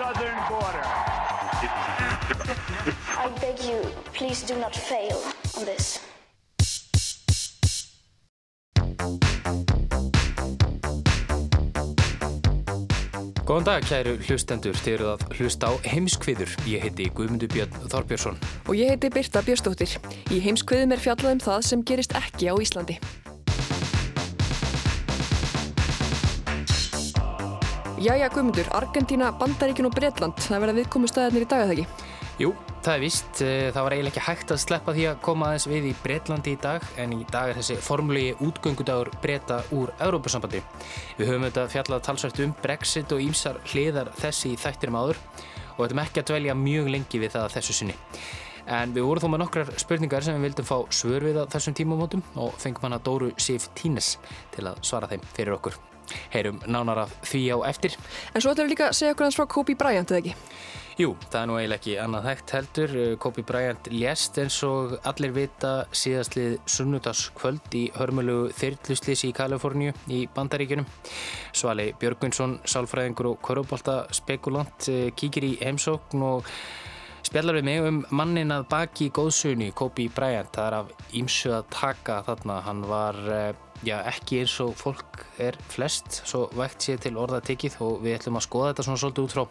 southern border. I beg you, please do not fail on this. Góðan dag kæru hlustendur, þið eruð að hlusta á heimskviður. Ég heiti Guðmundur Björn Þorbjörnsson. Og ég heiti Birta Björnsdóttir. Í heimskviðum er fjallað um það sem gerist ekki á Íslandi. Jæja Guðmundur, Argentína, Bandaríkin og Breitland, það verða viðkomu staðarnir í dag það ekki? Jú, það er vist. Eh, það var eiginlega ekki hægt að sleppa því að koma aðeins við í Breitlandi í dag en í dag er þessi formulegi útgöngudagur breyta úr Európa-sambandi. Við höfum þetta fjallað talsvægt um Brexit og ímsar hliðar þessi í þættirum áður og þetta er ekki að dvelja mjög lengi við það þessu sinni. En við vorum þó með nokkrar spurningar sem við vildum fá svör við á þessum tímamótum og fengum hana Dóru Sif Tínes til að svara þeim fyrir okkur. Heyrum nánar af því á eftir. En svo ætlum við líka að segja okkur hans frá Kobe Bryant, eða ekki? Jú, það er nú eiginlega ekki annað hægt heldur. Kobe Bryant lést eins og allir vita síðastlið sunnudagskvöld í hörmulugu þyrluslýsi í Kaliforníu í Bandaríkunum. Svali Björgvinsson, sálfræðingur og korfbólta spekulant kíkir í heimsókn og spjallar við mig um mannin að baki góðsunni Kobe Bryant. Það er af ímsu að taka þarna. Hann var já, ekki eins og fólk er flest, svo vægt sér til orða tekið og við ætlum að skoða þetta svona svolítið út frá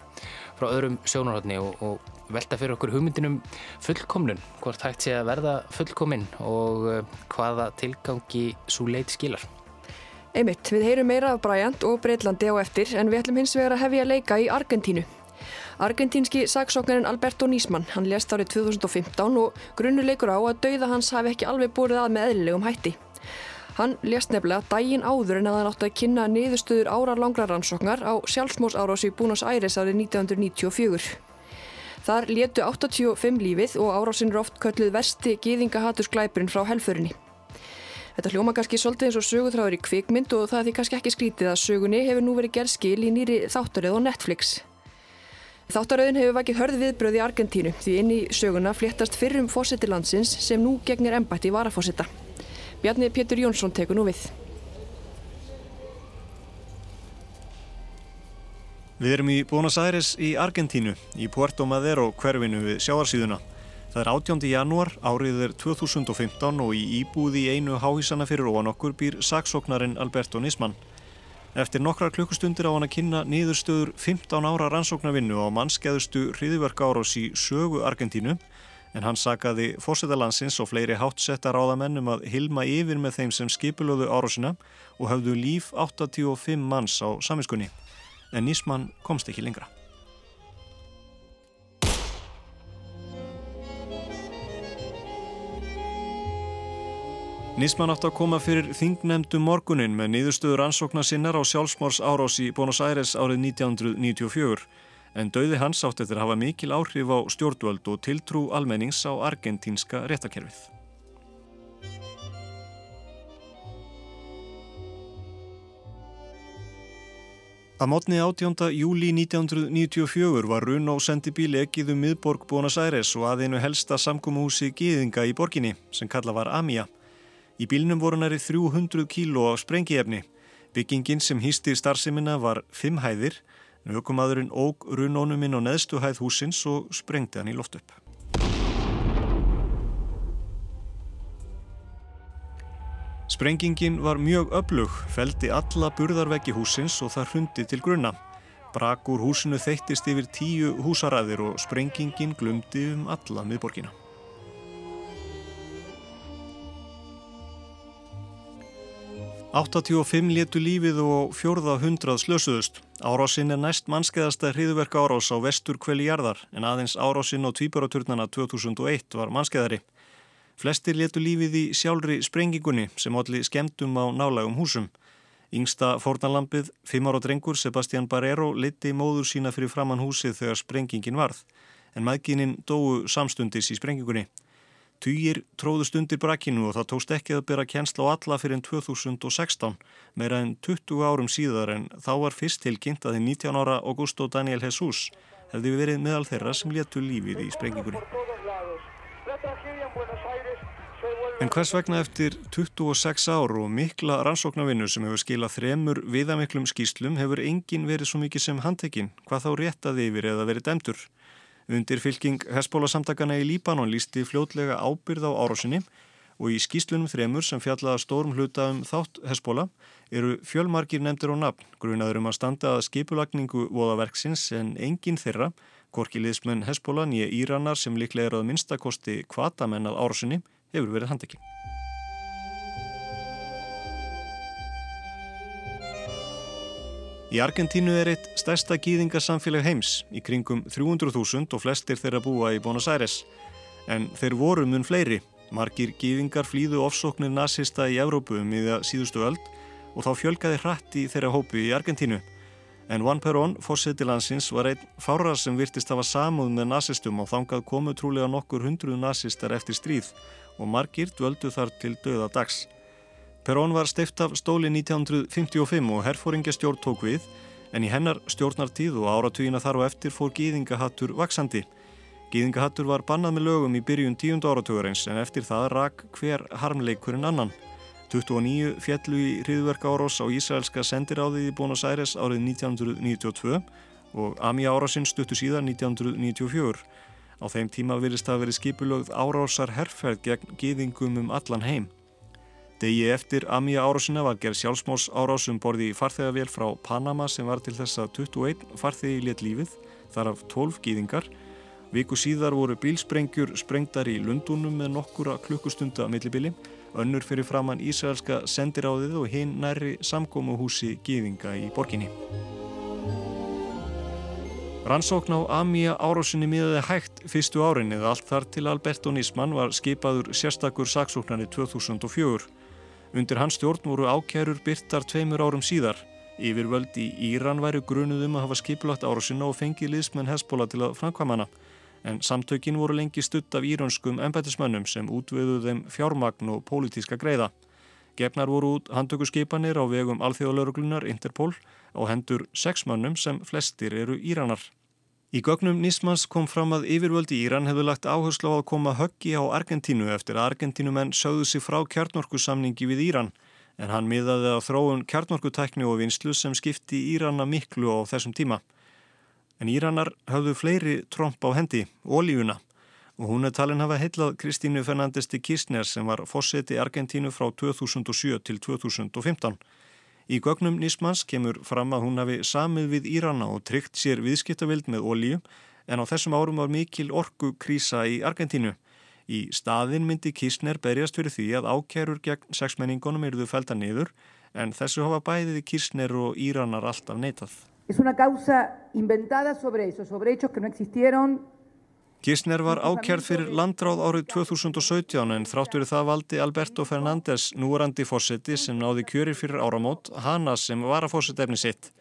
frá öðrum sjónarhóttni og, og velta fyrir okkur hugmyndinum fullkomnun, hvort hægt sé að verða fullkomin og uh, hvaða tilgangi svo leit skilar. Einmitt, við heyrum meira af Bryant og Breitlandi á eftir en við ætlum hins vegar að hefja leika í Argentínu. Argentínski saksóknarinn Alberto Nísmann, hann lést árið 2015 og grunnuleikur á að dauða hans hafi ekki alveg búrið að með eðlilegum hætti. Hann lést nefnilega dægin áður en að hann átti að kynna niðurstöður áralangra rannsóknar á sjálfsmósárás í Búnos Æres árið 1994. Þar létu 85 lífið og árásinn er oft kölluð versti gýðingahatursklæpurinn frá helförinni. Þetta hljóma kannski svolítið eins og sögutráður í kvikmynd og það er því kannski ekki skrítið að sögunni hefur nú verið gerð skil í nýri þáttaröð á Netflix. Þáttaröðin hefur vakið hörð viðbröð í Argentínu því inn í söguna fléttast fyrrum fósetti landsins sem nú gegnir embætti varafósetta. Bjarni Pétur Jónsson tekur nú við. Við erum í Buenos Aires í Argentínu, í Puerto Madero hverfinu við sjáarsíðuna. Það er 18. janúar, árið er 2015 og í íbúði einu háhísana fyrir ofan okkur býr saksóknarinn Alberto Nisman. Eftir nokkrar klukkustundir á hann að kynna niðurstöður 15 ára rannsóknarvinnu á mannskeðustu hriðiverka árás í sögu Argentínu en hann sagaði fórsetalansins og fleiri hátsettar áðamennum að hilma yfir með þeim sem skipulöðu árásina og hafðu líf 85 manns á saminskunni. En Nisman komst ekki lengra. Nisman átt að koma fyrir þingnefndu morgunin með niðurstöður ansóknar sinnar á sjálfsmórs árás í Buenos Aires árið 1994 en dauði hans átt eftir að hafa mikil áhrif á stjórnvöld og tiltrú almennings á argentínska réttakerfið. Að mótni 18. júli 1994 var Runó sendi bíli ekkið um miðborg Buenos Aires og að einu helsta samkómuhúsi Gýðinga í borginni sem kalla var Amia. Í bílinum voru næri 300 kíló á sprengiefni. Byggingin sem hýsti starfseminna var fimm hæðir Naukumadurinn óg runónuminn á neðstu hæð húsins og sprengti hann í loft upp. Sprengingin var mjög öflug, feldi alla burðarveggi húsins og það hrundi til grunna. Brak úr húsinu þeittist yfir tíu húsaræðir og sprengingin glumdi um alla miðborgina. ...85 létu lífið og fjórða hundrað slösuðust. Árásinn er næst mannskeiðasta hriðverka árás á vestur kveli jarðar en aðeins árásinn á tvíbaraturnana 2001 var mannskeiðari. Flestir létu lífið í sjálfri sprengingunni sem allir skemmtum á nálagum húsum. Yngsta fórnalampið, fimm ára drengur Sebastián Barrero liti móður sína fyrir framann húsið þegar sprengingin varð en maðgininn dóu samstundis í sprengingunni. Týjir tróðust undir brakinu og það tókst ekki að byrja kjensla á alla fyrir enn 2016, meira enn 20 árum síðar en þá var fyrst tilkynnt að þið 19 ára Augusto Daniel Jesus hefði verið meðal þeirra sem léttu lífið í sprengingunni. En hvers vegna eftir 26 ár og mikla rannsóknarvinnu sem hefur skilað þremur viðamiklum skýslum hefur engin verið svo mikið sem handtekinn, hvað þá réttaði yfir eða verið dæmdur? Undir fylking Hesbóla-samtakana í Líbanon lísti fljótlega ábyrð á árásinni og í skýslunum þremur sem fjallaða stórum hluta um þátt Hesbóla eru fjölmarkir nefndir á nafn, grunaður um að standa að skipulagningu voðaverksins en enginn þeirra, korki liðsmenn Hesbóla nýja Íranar sem líklega er að minnstakosti kvatamenn að árásinni, hefur verið handekinn. Í Argentínu er eitt stærsta gýðingasamfélag heims í kringum 300.000 og flestir þeirra búa í Buenos Aires. En þeir voru mun fleiri. Margir gýðingar flýðu ofsóknir nazista í Evrópu um í það síðustu öld og þá fjölgaði hratt í þeirra hópu í Argentínu. En Juan Perón, fórseti landsins, var einn fárar sem virtist hafa samúð með nazistum og þangað komu trúlega nokkur hundruð nazistar eftir stríð og margir dvöldu þar til döða dags. Perón var steift af stóli 1955 og herfóringastjórn tók við en í hennar stjórnartíð og áratugina þar og eftir fór gýðingahattur vaksandi. Gýðingahattur var bannað með lögum í byrjun tíund áratugarins en eftir það rak hver harmleikurinn annan. 29 fjallu í hriðverka árás á Ísraelska sendiráðið í Buenos Aires árið 1992 og Ami árásinn stuttu síðan 1994. Á þeim tíma virðist það að veri skipulögð árásar herrferð gegn gýðingum um allan heim. Degi eftir Amíja árásina var gerð sjálfsmós árásum borði í farþegavél frá Panama sem var til þess að 21 farþegi létt lífið, þar af 12 gýðingar. Viku síðar voru bílsprengjur sprengtar í Lundunum með nokkura klukkustunda millibili, önnur fyrir framann Ísraelska sendiráðið og hinn næri samkómuhúsi gýðinga í borginni. Rannsókn á Amíja árásinni miðaði hægt fyrstu árin eða allt þar til Alberto Nisman var skipaður sérstakur saksóknarni 2004. Undir hans stjórn voru ákjærur byrtar tveimur árum síðar. Yfirvöld í Íran væri grunuð um að hafa skipulagt árásina og fengið liðsmenn Hezbollah til að framkvæmana. En samtökin voru lengi stutt af írönskum embætismönnum sem útvöðu þeim fjármagn og pólitíska greiða. Gefnar voru út handtökurskipanir á vegum alþjóðalöruglunar Interpol á hendur sex mönnum sem flestir eru Íranar. Í gögnum Nismans kom fram að yfirvöldi Íran hefðu lagt áherslu á að koma höggi á Argentínu eftir að Argentínumenn sögðu sig frá kjarnorkusamningi við Íran en hann miðaði að þróun kjarnorkutækni og vinslu sem skipti Írana miklu á þessum tíma. En Íranar höfðu fleiri tromp á hendi, ólífuna, og hún er talin hafa heillað Kristínu Fernandesti Kirchner sem var fórseti Argentínu frá 2007 til 2015. Í gögnum Nismans kemur fram að hún hafi samið við Írana og tryggt sér viðskiptavild með ólíu en á þessum árum var mikil orgu krísa í Argentínu. Í staðin myndi Kirchner berjast fyrir því að ákjærur gegn sexmenningunum eruðu felda niður en þessu hafa bæðið Kirchner og Íranar alltaf neitað. Es una causa inventada sobre eso, sobre hechos que no existieron Kirchner var ákjærð fyrir landráð árið 2017 en þráttur það valdi Alberto Fernández núrandi fórseti sem náði kjörir fyrir áramót, hana sem var að fórsetefni sitt.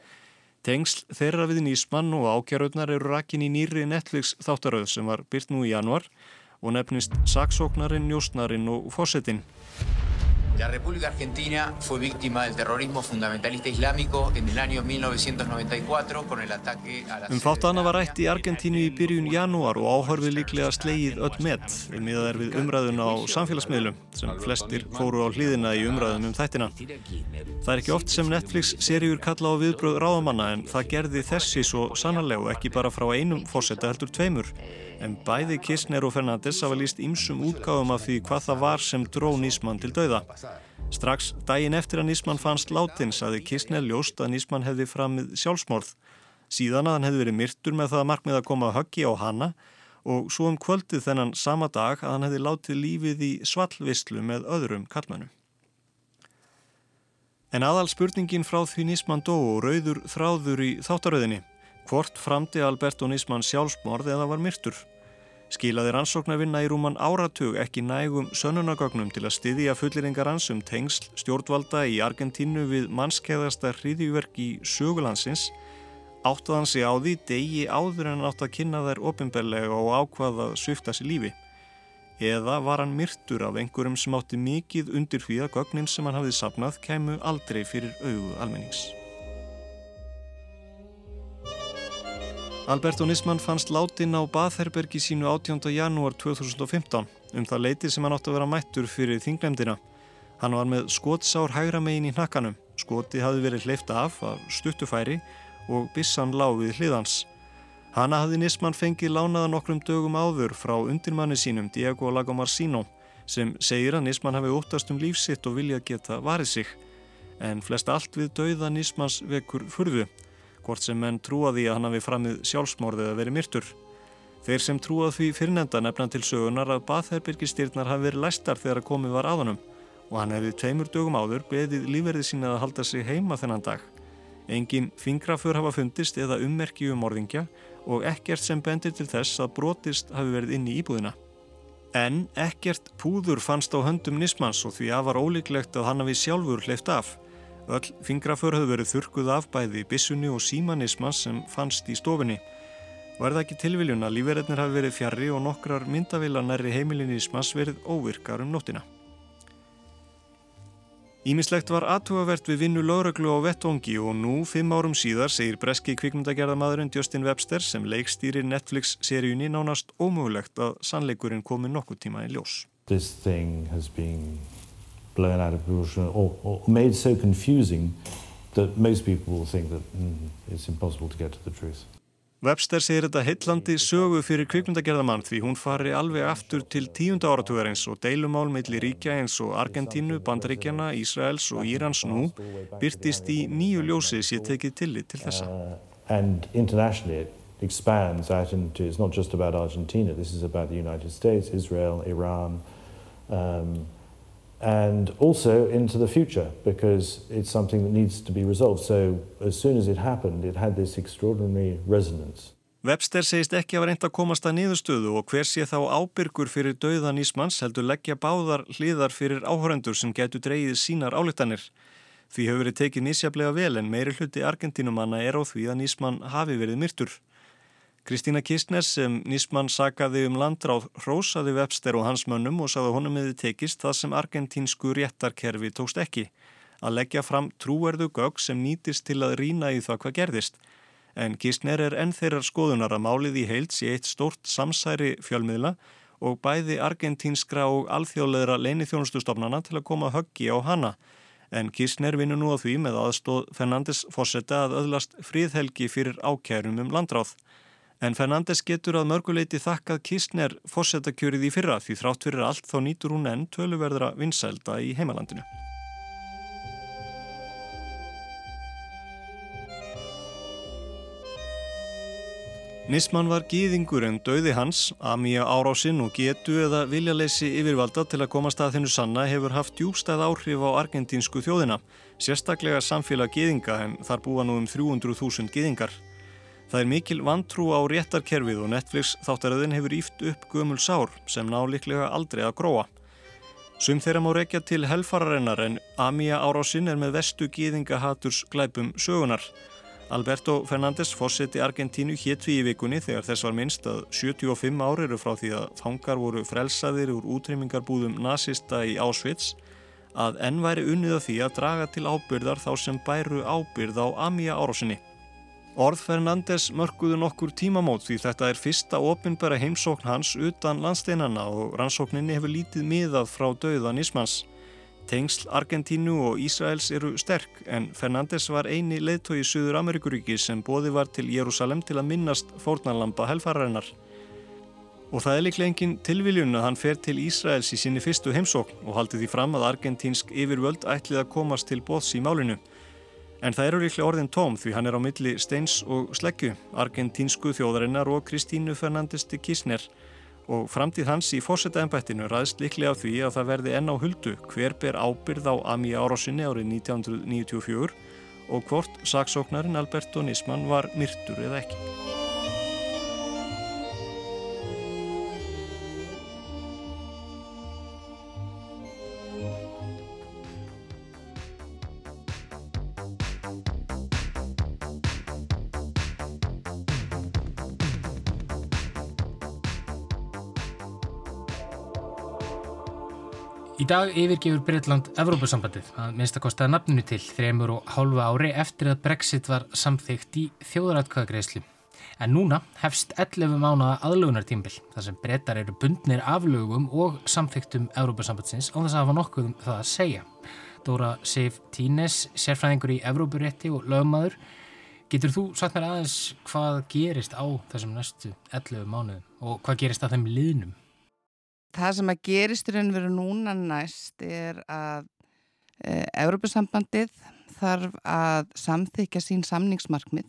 Tengsl þeirra við nýsmann og ákjærðunar eru rakin í nýri Netflix þáttaröð sem var byrt nú í januar og nefnist Saksóknarinn, Njósnarinn og Fórsetin. La República Argentina fue víctima del terrorismo fundamentalista islámico en el año 1994 con el ataque a la... Um fáttana var rætt í Argentínu í byrjun janúar og áhörfið líklega slegið öll met. Við miðaðar við umræðuna á samfélagsmiðlum sem flestir fóru á hlýðina í umræðum um þættina. Það er ekki oft sem Netflix-seríur kalla á viðbröð ráðamanna en það gerði þessi svo sannarlegu ekki bara frá einum fórsetta heldur tveimur en bæði Kirchner og Fernandes hafa líst ýmsum útgáðum af því hvað það var sem dró Nísmann til dauða. Strax daginn eftir að Nísmann fannst látin saði Kirchner ljóst að Nísmann hefði framið sjálfsmorð. Síðan að hann hefði verið myrtur með það markmið að koma að höggi á hanna og svo um kvöldið þennan sama dag að hann hefði látið lífið í svallvistlu með öðrum kallmennum. En aðal spurningin frá því Nísmann dó og rauður þráður í þáttaröðinni hvort framdi Alberto Nisman sjálfsmorð eða var myrtur. Skilaði rannsóknarvinna í rúman áratug ekki nægum sönunagögnum til að styðja fulliringar hans um tengsl stjórnvalda í Argentínu við mannskeiðasta hriðjúverk í sögulandsins áttuð hann sig á því degi áður en átt að kynna þær ofinbellega og ákvaða svifta sér lífi. Eða var hann myrtur af einhverjum sem átti mikið undir því að gögnin sem hann hafði sapnað kæmu aldrei fyrir auðu almennings. Alberto Nisman fannst látin á Bathherbergi sínu 18. janúar 2015 um það leiti sem hann átti að vera mættur fyrir þinglemdina. Hann var með skotsár hægra megin í hnakkanum. Skoti hafi verið hleyft af af stuttufæri og bissan láfið hliðans. Hanna hafði Nisman fengið lánaða nokkrum dögum áður frá undirmanni sínum Diego Lagomarsino sem segir að Nisman hafi óttast um lífsitt og vilja geta varið sig. En flest allt við dauða Nismans vekur furðu hvort sem menn trúa því að hann hafi framið sjálfsmórðið að veri myrtur. Þeir sem trúað því fyrirnenda nefna til sögunar að Bathherbyrgistyrnar hafi verið læstar þegar að komið var aðunum og hann hefði tveimur dögum áður beðið lífverðið sína að halda sig heima þennan dag. Engin fingrafur hafa fundist eða ummerki um morðingja og ekkert sem bendir til þess að brotist hafi verið inn í íbúðina. En ekkert púður fannst á höndum Nismans og því að var ólíklegt að hann hafi sjálfur hleyft af. Öll fingraför höfðu verið þurkuð af bæði bissunni og símanismas sem fannst í stofinni. Var það ekki tilviljun að lífverðinir hafi verið fjarrri og nokkrar myndavilar nærri heimilinismas verið óvirkar um nóttina. Ímislegt var aðtúavert við vinnu lögreglu á vettongi og nú, fimm árum síðar, segir breski kvikmyndagerðamadurinn Justin Webster sem leikstýrir Netflix-seríunni nánast ómögulegt að sannleikurinn komi nokkuð tíma í ljós. Blown out of proportion or, or made so confusing that most people will think that mm, it's impossible to get to the truth. Webster segir þetta heitlandi sögu fyrir kvikmyndagerðamann því hún fari alveg aftur til tíunda áratugarins og deilumál meðli ríkja eins og Argentínu, Bandaríkjana, Ísraels og Írans nú byrtist í nýju ljósi sér tekið tillit til þessa. Uh, and internationally it expands out into, it's not just about Argentina, this is about the United States, Israel, Iran, um, and also into the future because it's something that needs to be resolved. So as soon as it happened, it had this extraordinary resonance. Webster segist ekki að vera reynd að komast að niðurstöðu og hver sé þá ábyrgur fyrir dauðan Ísmanns heldur leggja báðar hliðar fyrir áhörendur sem getur dreyið sínar álittanir. Því hefur verið tekið nýsjaflega vel en meiri hluti Argentínumanna er á því að Ísmann hafi verið myrtur. Kristína Kistnes sem Nísmann sagaði um landráð hrósaði Webster og hans mönnum og sagði honum meði tekist það sem argentínsku réttarkerfi tókst ekki að leggja fram trúerðu gögg sem nýtist til að rína í það hvað gerðist. En Kistner er enn þeirrar skoðunar að málið í heilds í eitt stórt samsæri fjölmiðla og bæði argentínskra og alþjóðleira leinithjónustustofnana til að koma höggi á hana. En Kistner vinur nú á því með aðstóð Fernandes fórsetta að öðlast fríðhelgi fyrir ákærum um landráð. En Fernandes getur að mörguleiti þakkað Kistner fórsetakjörið í fyrra því þrátt fyrir allt þá nýtur hún enn töluverðra vinsælda í heimalandinu. Nisman var gýðingur en döði hans, amíja árásinn og getu eða viljaleysi yfirvalda til að komast að þennu sanna hefur haft djúbstæð áhrif á argentínsku þjóðina, sérstaklega samfélag gýðinga en þar búa nú um 300.000 gýðingar. Það er mikil vantrú á réttarkerfið og Netflix þáttaröðin hefur íft upp gömul sár sem ná liklega aldrei að gróa. Sum þeirra má rekja til helfararinnar en Amia Árásinn er með vestu gýðingahaturs glæpum sögunar. Alberto Fernández fórseti Argentínu hétt við í vikunni þegar þess var minnst að 75 ári eru frá því að fangar voru frelsaðir úr útrymmingarbúðum nazista í Auschwitz að enn væri unnið að því að draga til ábyrðar þá sem bæru ábyrð á Amia Árásinni. Orð Fernandes mörguðu nokkur tímamót því þetta er fyrsta ofinbæra heimsókn hans utan landsteinana og rannsókninni hefur lítið miðað frá dauðan Ísmanns. Tengsl Argentínu og Ísraels eru sterk en Fernandes var eini leðtói í Suður Amerikuríki sem bóði var til Jérúsalem til að minnast fórnarlampa helfararinnar. Og það er líklega engin tilviljun að hann fer til Ísraels í sinni fyrstu heimsókn og haldi því fram að argentínsk yfirvöld ætlið að komast til bóðs í málinu. En það eru líklega orðin tóm því hann er á milli Steins og Sleggju, argentínsku þjóðarinnar og Kristínu Fernandes de Kirchner og framtíð hans í fósetta-embættinu ræðst líklega af því að það verði enn á huldu hver ber ábyrð á Ami Árásinni árið 1994 og hvort saksóknarin Alberto Nisman var myrtur eða ekki. Í dag yfirgefur Breitland Evrópusambandið að minnstakostaða nafninu til þremur og hálfa ári eftir að Brexit var samþygt í þjóðaratkvæðagreyslu. En núna hefst 11 mánuða aðlugunartímbil þar sem brettar eru bundnir aflögum og samþygtum Evrópusambandsins á þess að hafa nokkuð um það að segja. Dóra Sif Tínes, sérfræðingur í Evrópurétti og lögmaður. Getur þú sagt mér aðeins hvað gerist á þessum næstu 11 mánuðum og hvað gerist á þeim liðnum? Það sem að gerist í raun veru núna næst er að e, Evrópusambandið þarf að samþykja sín samningsmarkmið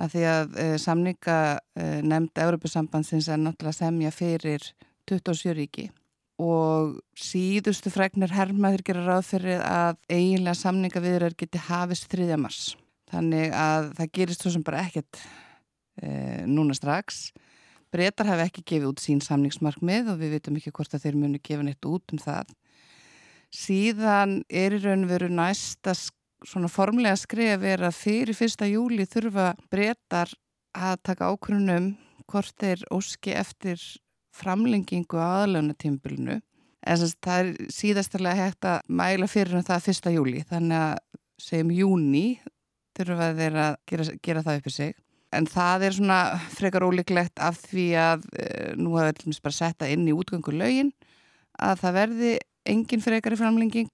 að því að e, samninga e, nefnd Európusambandsins er náttúrulega semja fyrir 27 ríki og síðustu fregnir herrmaður gera ráð fyrir að eiginlega samninga viðrar geti hafist 3. mars. Þannig að það gerist svo sem bara ekkert e, núna strax. Bretar hafi ekki gefið út sín samningsmarkmið og við veitum ekki hvort að þeir muni gefa neitt út um það. Síðan er í raun veru næsta svona formlega er að fyrir fyrsta júli þurfa breytar að taka ákvörunum hvort þeir óski eftir framlengingu á aðlöfnatímbilinu en það er síðastarlega hægt að mæla fyrir um það fyrsta júli þannig að segjum júni þurfa þeir að gera, gera það upp í sig en það er svona frekar ólíklegt af því að e, nú hafa við bara setta inn í útgöngu lögin að það verði engin frekari framlenging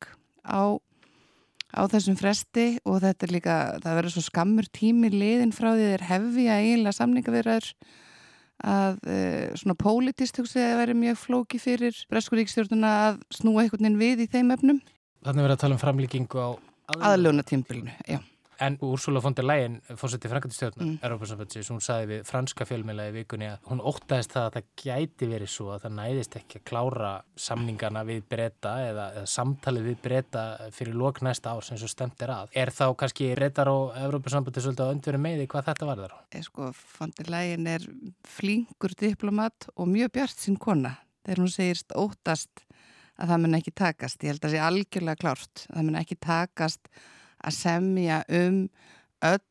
á á þessum fresti og þetta er líka, það verður svo skammur tími liðin frá því þeir hefði að eiginlega samningavirðar að e, svona pólitist hugsið að verður mjög flóki fyrir Breskuríkstjórnuna að snúa einhvern veginn við í þeim efnum. Þannig verður að tala um framlíkingu á aðlöfna tímbilinu, já. En Úrsula von der Leyen, fórseti Frankandistjórnar, mm. Európa-sambandsins, hún saði við franska fjölmjöla í vikunni að hún óttaðist það að það gæti verið svo að það næðist ekki að klára samningana við breyta eða, eða samtalið við breyta fyrir lok næsta ár sem svo stemt er að. Er þá kannski breytar og Európa-sambandi svolítið að öndveri meði hvað þetta var þar á? Ég sko, von der Leyen er flinkur diplomat og mjög bjart sín kona þegar hún segist óttast að það mun ekki takast. Ég held að það sé algjörlega klárt. Það mun ekki takast að semja um öll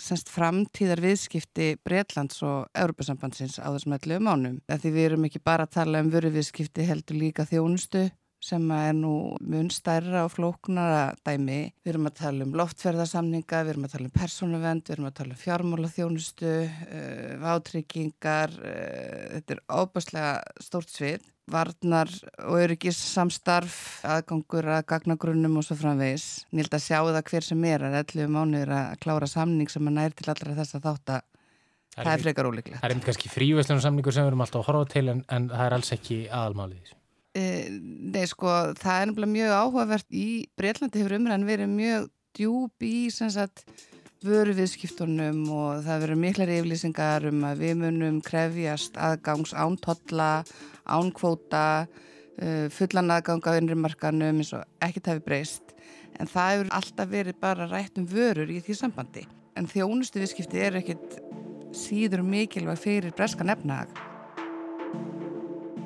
semst, framtíðar viðskipti Breitlands og Európa-sambandsins á þessum öllu mánum. Því við erum ekki bara að tala um vöruviðskipti heldur líka þjónustu sem er nú mun stærra og flóknara dæmi. Við erum að tala um loftferðarsamninga, við erum að tala um persónuvend, við erum að tala um fjármála þjónustu, uh, vátryggingar, uh, þetta er óbúslega stórt svið varnar og öryggis samstarf, aðgangur að gagnagrunnum og svo framvegis. Nýld að sjá það hver sem er að 11 mánuður að klára samning sem að nær til allra þess að þátt að það er frekar ólíklegt. Það er einmitt kannski frívæslunar samningur sem við erum alltaf að horfa til en, en það er alls ekki aðalmálið. E, nei sko, það er nefnilega mjög áhugavert í Breitlandi hefur umræðan verið mjög djúb í sem sagt vöru viðskiptunum og það verður miklar yflýsingar um að við munum krefjast aðgangs án totla, án kvóta, uh, fullan aðgang á innrimarkanum eins og ekkert hefur breyst. En það hefur alltaf verið bara rætt um vörur í því sambandi. En þjónustu viðskipti er ekkert síður mikilvæg fyrir breska nefnahag.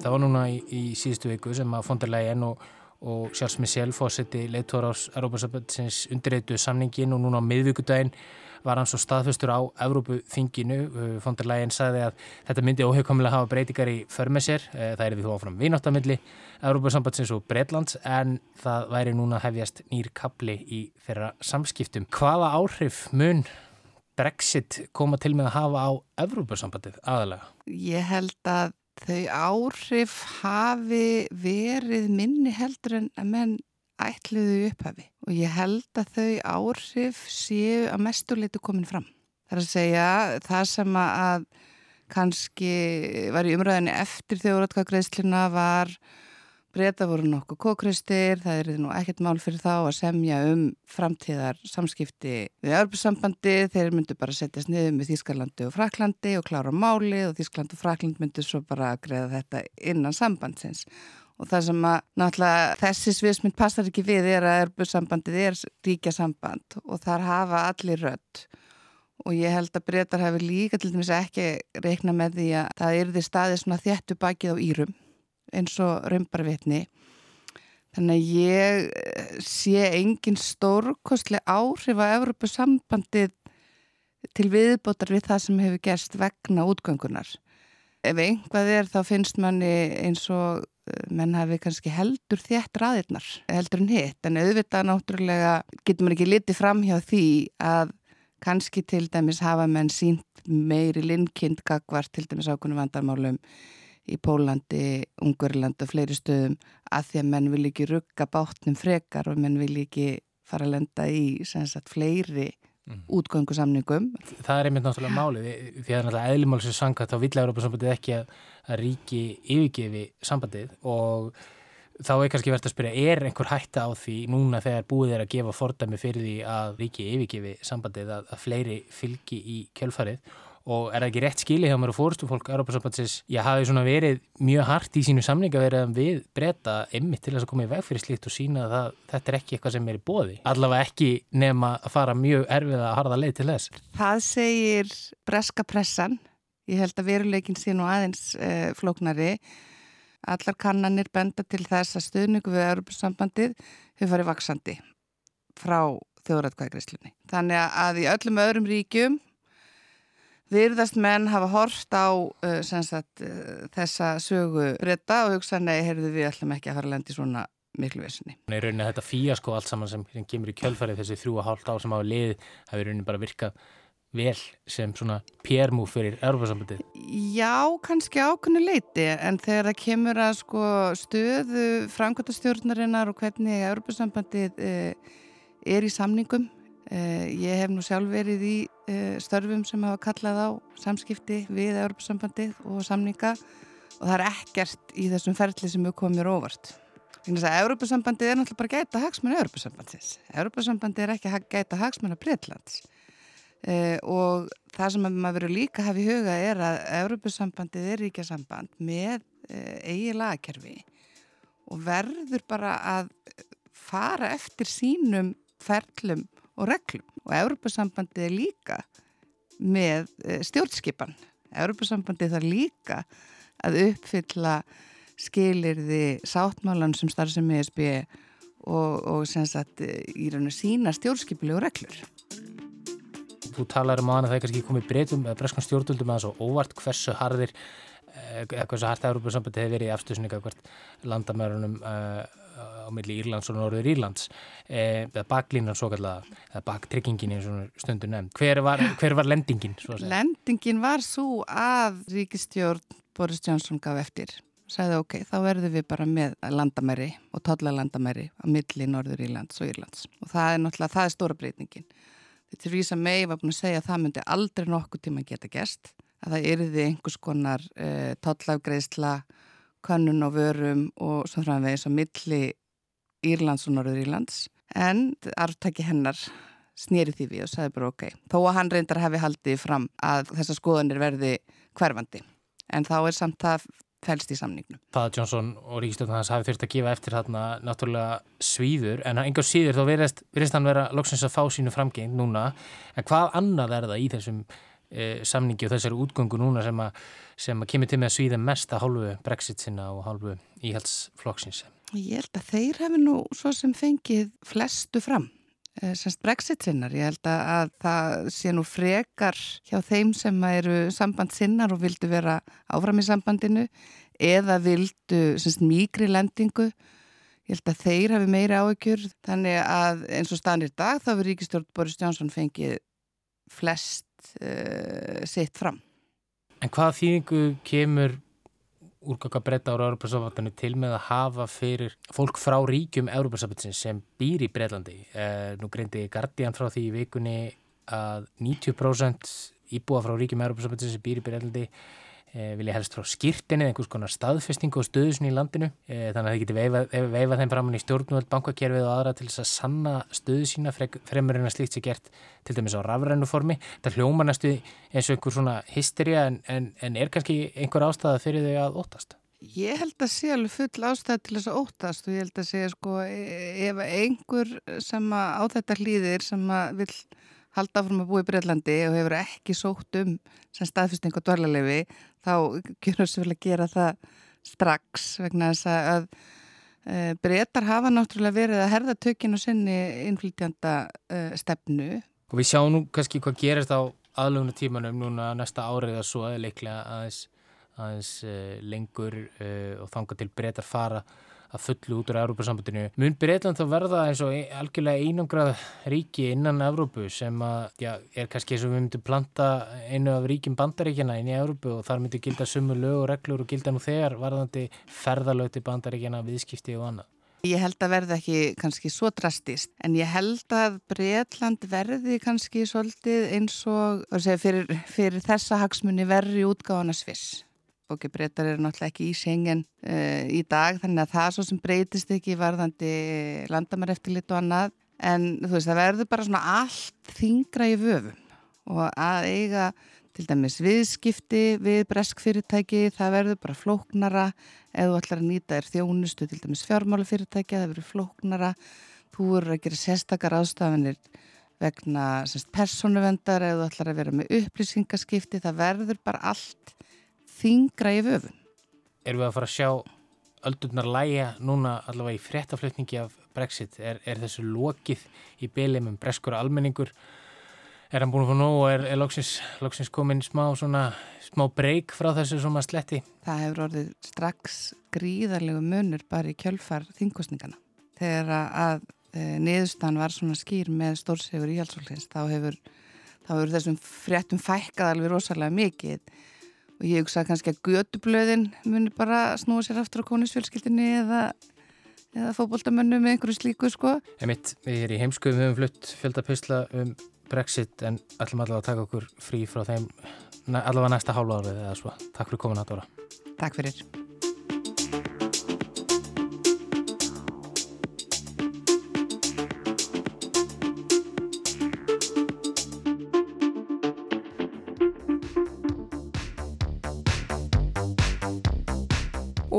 Það var núna í, í síðustu viku sem að fondarlegin og og Charles Michel fósetti leittóra ás Európa-sambandsins undirreitu samningin og núna á miðvíkudaginn var hann svo staðfustur á Európu-þinginu. Von der Leyen sagði að þetta myndi óhegkomilega hafa breytingar í förmessér. Eh, það er við þó áfram vináttamilli Európa-sambandsins og Breitlands en það væri núna hefjast nýr kapli í þeirra samskiptum. Hvaða áhrif mun Brexit koma til með að hafa á Európa-sambandið aðalega? Ég held að þau áhrif hafi verið minni heldur en að menn ætluðu upphafi og ég held að þau áhrif séu að mestuleitu komin fram. Það er að segja það sem að kannski var í umræðinni eftir þjóðratkvæðgreðsluna var breyta voru nokkuð kókristir, það er nú ekkert mál fyrir þá að semja um framtíðar samskipti við örbjörnsambandi, þeir myndu bara setjast niður með Þískalandi og Fraklandi og klára máli og Þískaland og Frakland myndu svo bara að greiða þetta innan sambandsins og það sem að náttúrulega þessi sviðsmynd passar ekki við er að örbjörnsambandið er ríkja samband og þar hafa allir rött og ég held að breytar hefur líka til dæmis ekki reikna með því að það er því staðið svona þjættu bakið á Írum eins og raunbarvitni þannig að ég eh, sé engin stórkostlega áhrif að Evropasambandið til viðbótar við það sem hefur gerst vegna útgöngunar. Ef einhvað er þá finnst manni eins og menn hafi kannski heldur þétt raðirnar, heldur en hitt. En auðvitað náttúrulega getur maður ekki litið fram hjá því að kannski til dæmis hafa menn sínt meiri linnkind gagvart til dæmis ákunum vandarmálum í Pólandi, Ungurland og fleiri stöðum að því að menn vil ekki rugga bátnum frekar og menn vil ekki fara að lenda í sagt, fleiri mm. útgöngusamningum. Það er einmitt náttúrulega málið því að náttúrulega eðlumálsins sangat þá vill Európa-sambandið ekki að, að ríki yfirgefi sambandið og þá er kannski verðt að spyrja, er einhver hætta á því núna þegar búið er að gefa fordæmi fyrir því að ríki yfirgefi sambandið að, að fleiri fylgi í kjölfarið og er það ekki rétt skili hjá mér og fórstu fólk Europasambandsins, ég hafi svona verið mjög hart í sínu samninga verið við breyta emmi til þess að koma í veg fyrir slíkt og sína að þetta er ekki eitthvað sem er í bóði allavega ekki nema að fara mjög erfið að harða leið til þess. Það segir breska pressan. Ég held að veruleikin sín og aðeins eh, flóknari. Allar kannanir benda til þess að stuðningu við Europasambandið hefur farið vaksandi frá þjóðrætkvæðgriðslunni þannig að í öllum öðrum ríkjum Virðast menn hafa hort á uh, sagt, uh, þessa sögu breyta og hugsa nei, heyrðu við ætlum ekki að fara að lendi svona miklu vissinni. Nei, rauninni þetta fíasko allt saman sem, sem kemur í kjölfarið þessi þrjú og hálft ár sem hafa lið hafi rauninni bara virkað vel sem svona PR-mú fyrir Európa-sambandið? Já, kannski ákunni leiti en þegar það kemur að sko, stöðu framkvæmtastjórnarinnar og hvernig Európa-sambandið uh, er í samningum ég hef nú sjálf verið í uh, störfum sem hafa kallað á samskipti við Europasambandið og samninga og það er ekkert í þessum ferli sem hefur komið mér óvart. Þannig að Europasambandið er náttúrulega bara gæta hagsmennu Europasambandis. Europasambandið er ekki að gæta hagsmennu Breitlands uh, og það sem maður verið líka hafa í huga er að Europasambandið er ríkja samband með eigi lagakerfi og verður bara að fara eftir sínum ferlum og reglum og Európa-sambandi er líka með eh, stjórnskipan. Európa-sambandi þarf líka að uppfylla skilirði sáttmálan sem starf sem ESB og, og sagt eh, í raun og sína stjórnskipilegu reglur. Þú talar um aðan að það er kannski komið breytum eða breskan stjórnvöldum að það er svo óvart hversu harðir eh, eða hversu hardt Európa-sambandi hefur verið í afstöðsninga hvert landamærunum á milli Írlands og Norður Írlands e, eða baklínan svo kallega eða baktryggingin eins og stundu nefn hver var, hver var lendingin? Lendingin var svo að ríkistjórn Boris Johnson gaf eftir sagði ok, þá verðum við bara með landamæri og tollalandamæri á milli Norður Írlands og Írlands. Og það er náttúrulega, það er stóra breytningin þetta er því sem mei var búin að segja að það myndi aldrei nokkuð tíma geta gest að það yrði einhvers konar uh, tollafgreðsla könnun á vörum og svo framvegis á milli Írlands og Norður Írlands. En arftæki hennar snýri því við og sagði bara ok. Þó að hann reyndar hefði haldið fram að þessar skoðanir verði hverfandi. En þá er samt það fælst í samningnum. Það að Jónsson og Ríkistöndun hans hafi þurft að gefa eftir þarna náttúrulega svíður en engar síður þá verðist hann vera loksins að fá sínu framgeng núna. En hvað annað er það í þessum samningi og þessari útgöngu núna sem að, sem að kemur til með að svíða mest að hálfu brexit sinna og hálfu íhaldsflokksins. Ég held að þeir hefur nú svo sem fengið flestu fram e, semst brexit sinnar. Ég held að það sé nú frekar hjá þeim sem eru samband sinnar og vildu vera áfram í sambandinu eða vildu semst mýgri lendingu Ég held að þeir hafi meiri áökjur þannig að eins og stanir dag þá verður Ríkistjórn Boris Jónsson fengið flest uh, sitt fram. En hvað þýðingu kemur úrganga breyta ára Európa-samvættinu til með að hafa fyrir fólk frá ríkjum Európa-samvættinu sem býr í Breitlandi? Eh, nú greindi Guardian frá því í vikunni að 90% íbúa frá ríkjum Európa-samvættinu sem býr í Breitlandi vilja helst frá skýrtinni, einhvers konar staðfestingu og stöðusni í landinu eh, þannig að það getur veifað, veifað þeim framann í stjórnvöld, bankakerfið og aðra til þess að sanna stöðu sína fremur en að slíkt sé gert til dæmis á rafrænuformi það hljóma næstu eins og einhver svona hysteria en, en, en er kannski einhver ástæða fyrir þau að óttast? Ég held að sé alveg full ástæð til þess að óttast og ég held að sé sko e, ef einhver sem á þetta hlýðir sem að vil halda áfram að búa í Breitlandi og hefur ekki sótt um sem staðfyrsting og dörlarlefi þá gjörur svo vel að gera það strax vegna þess að e, breytar hafa náttúrulega verið að herða tökinn og sinni innflytjanda e, stefnu. Og við sjáum nú kannski hvað gerist á aðlugna tímanum núna næsta árið að svo eða leiklega aðeins aðeins uh, lengur uh, og þanga til breytar fara að fullu út úr Európa-sambandinu. Mun Breitland þá verða eins og algjörlega einangrað ríki innan Európu sem að, já, er kannski eins og við myndum planta einu af ríkim bandaríkjana inn í Európu og þar myndi gilda sumu lög og reglur og gilda nú þegar varðandi ferðalöti bandaríkjana, viðskipti og annað. Ég held að verði ekki kannski svo drastist en ég held að Breitland verði kannski svolítið eins og segja, fyrir, fyrir þessa hagsmunni verri útgáðana sviss ok, breytar eru náttúrulega ekki í sengen uh, eh, í dag þannig að það svo sem breytist ekki varðandi landamær eftir lit og annað. En þú veist það verður bara svona allt þingra í vöfum. Og að eiga til dæmis viðskipti við breskfyrirtæki það verður bara flóknara. Eða þú ætlar að nýta þér þjónustu til dæmis fjármálufyrirtæki það verður flóknara. Þú verður að gera sérstakar ástafanir vegna persónuvendar eða þú ætlar að vera með upplýsingaskipti það verður bara allt þingra í vöfun. Erum við að fara að sjá öldurnar læja núna allavega í fréttaflutningi af Brexit? Er, er þessu lokið í bylið með breskur almenningur? Er hann búin að fá nóg og er, er loksins, loksins komin smá, svona, smá breyk frá þessu sem að sletti? Það hefur orðið strax gríðarlegu munur bara í kjölfar þingkostningana. Þegar að e, niðurstan var svona skýr með stórsegur íhalsólins þá hefur, þá hefur þessum fréttum fækkað alveg rosalega mikið og ég hugsa kannski að gödublöðin muni bara snúa sér aftur á konusfjölskyldinni eða, eða fókbóltamönnu með einhverju slíku sko. Emitt, við erum í heimskuðum, við höfum flutt fjöldapysla um Brexit en ætlum allavega að taka okkur frí frá þeim allavega næsta hálfa árið eða svo. Takk fyrir komin að Dóra. Takk fyrir.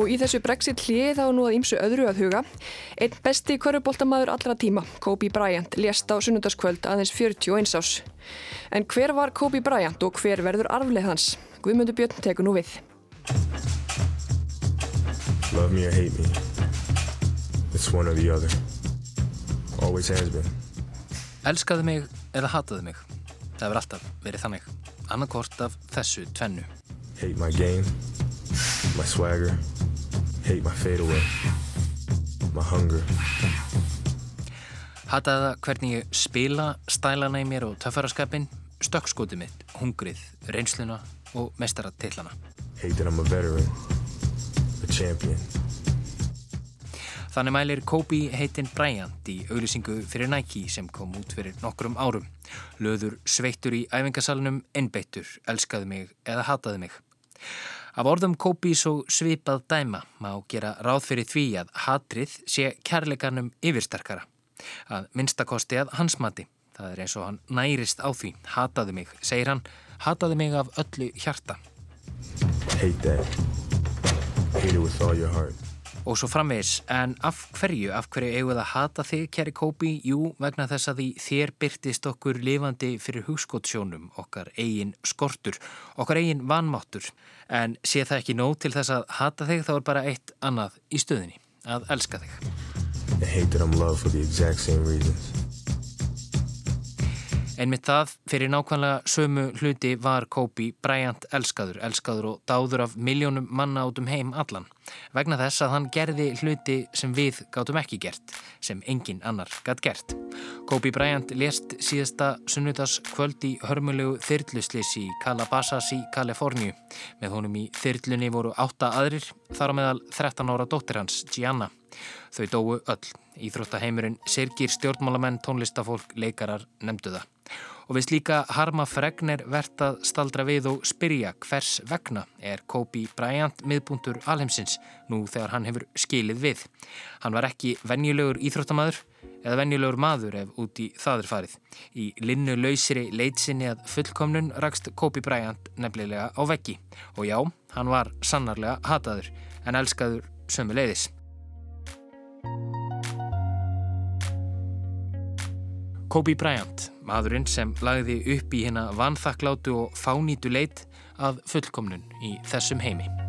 Og í þessu brexit hlið á nú að ímsu öðru að huga. Einn besti körubóltamaður allra tíma, Kobe Bryant, lést á sunnundaskvöld aðeins 41 ás. En hver var Kobe Bryant og hver verður arfleð hans? Guðmundur Björn tekur nú við. Love me or hate me. It's one or the other. Always has been. Elskaðu mig eða hataðu mig. Það verður alltaf verið þannig. Annarkort af þessu tvennu. Hate my game, my swagger hate my fade away my hunger Hataða hvernig ég spila stælana í mér og töffaraskapin stökkskotið mitt, hungrið, reynsluna og mestaratillana Hate that I'm a veteran a champion Þannig mælir Kobe heitinn Bryant í auglýsingu fyrir Nike sem kom út fyrir nokkrum árum. Löður sveittur í æfingasalunum, innbeittur, elskaði mig eða hataði mig. Af orðum Kópís og svipað dæma má gera ráð fyrir því að hatrið sé kærleikanum yfirstarkara. Að minnstakosti að hans mati. Það er eins og hann nærist á því. Hataði mig, segir hann. Hataði mig af öllu hjarta. Hate that. Hate it with all your heart og svo framvegis, en af hverju, af hverju eigum við að hata þig, kæri Kópi? Jú, vegna þess að því þér byrtist okkur lifandi fyrir hugskottsjónum, okkar eigin skortur, okkar eigin vanmáttur, en sé það ekki nóg til þess að hata þig, þá er bara eitt annað í stöðinni, að elska þig. Reasons. Einmitt það fyrir nákvæmlega sömu hluti var Kobe Bryant elskaður, elskaður og dáður af miljónum manna át um heim allan. Vegna þess að hann gerði hluti sem við gátum ekki gert, sem engin annar gætt gert. Kobe Bryant lést síðasta sunnutas kvöld í hörmulegu þyrluslis í Calabasas í Kaliforníu. Með honum í þyrlunni voru átta aðrir, þar á meðal 13 ára dóttir hans, Gianna. Þau dóu öll. Íþróttaheimurinn sirkir stjórnmálamenn, tónlistafólk, leikarar, nefndu það. Og við slíka harma fregner verðt að staldra við og spyrja hvers vegna er Kobe Bryant miðbúntur alheimsins nú þegar hann hefur skilið við. Hann var ekki venjulegur íþróttamaður eða venjulegur maður ef út í þaður farið. Í linnu lausiri leitsinni að fullkomnun rakst Kobe Bryant nefnilega á veggi. Og já, hann var sannarlega hataður en elskaður sömu leiðis. Kobe Bryant, maðurinn sem lagði upp í hérna vanþakklátu og fánýtu leit að fullkomnun í þessum heimi.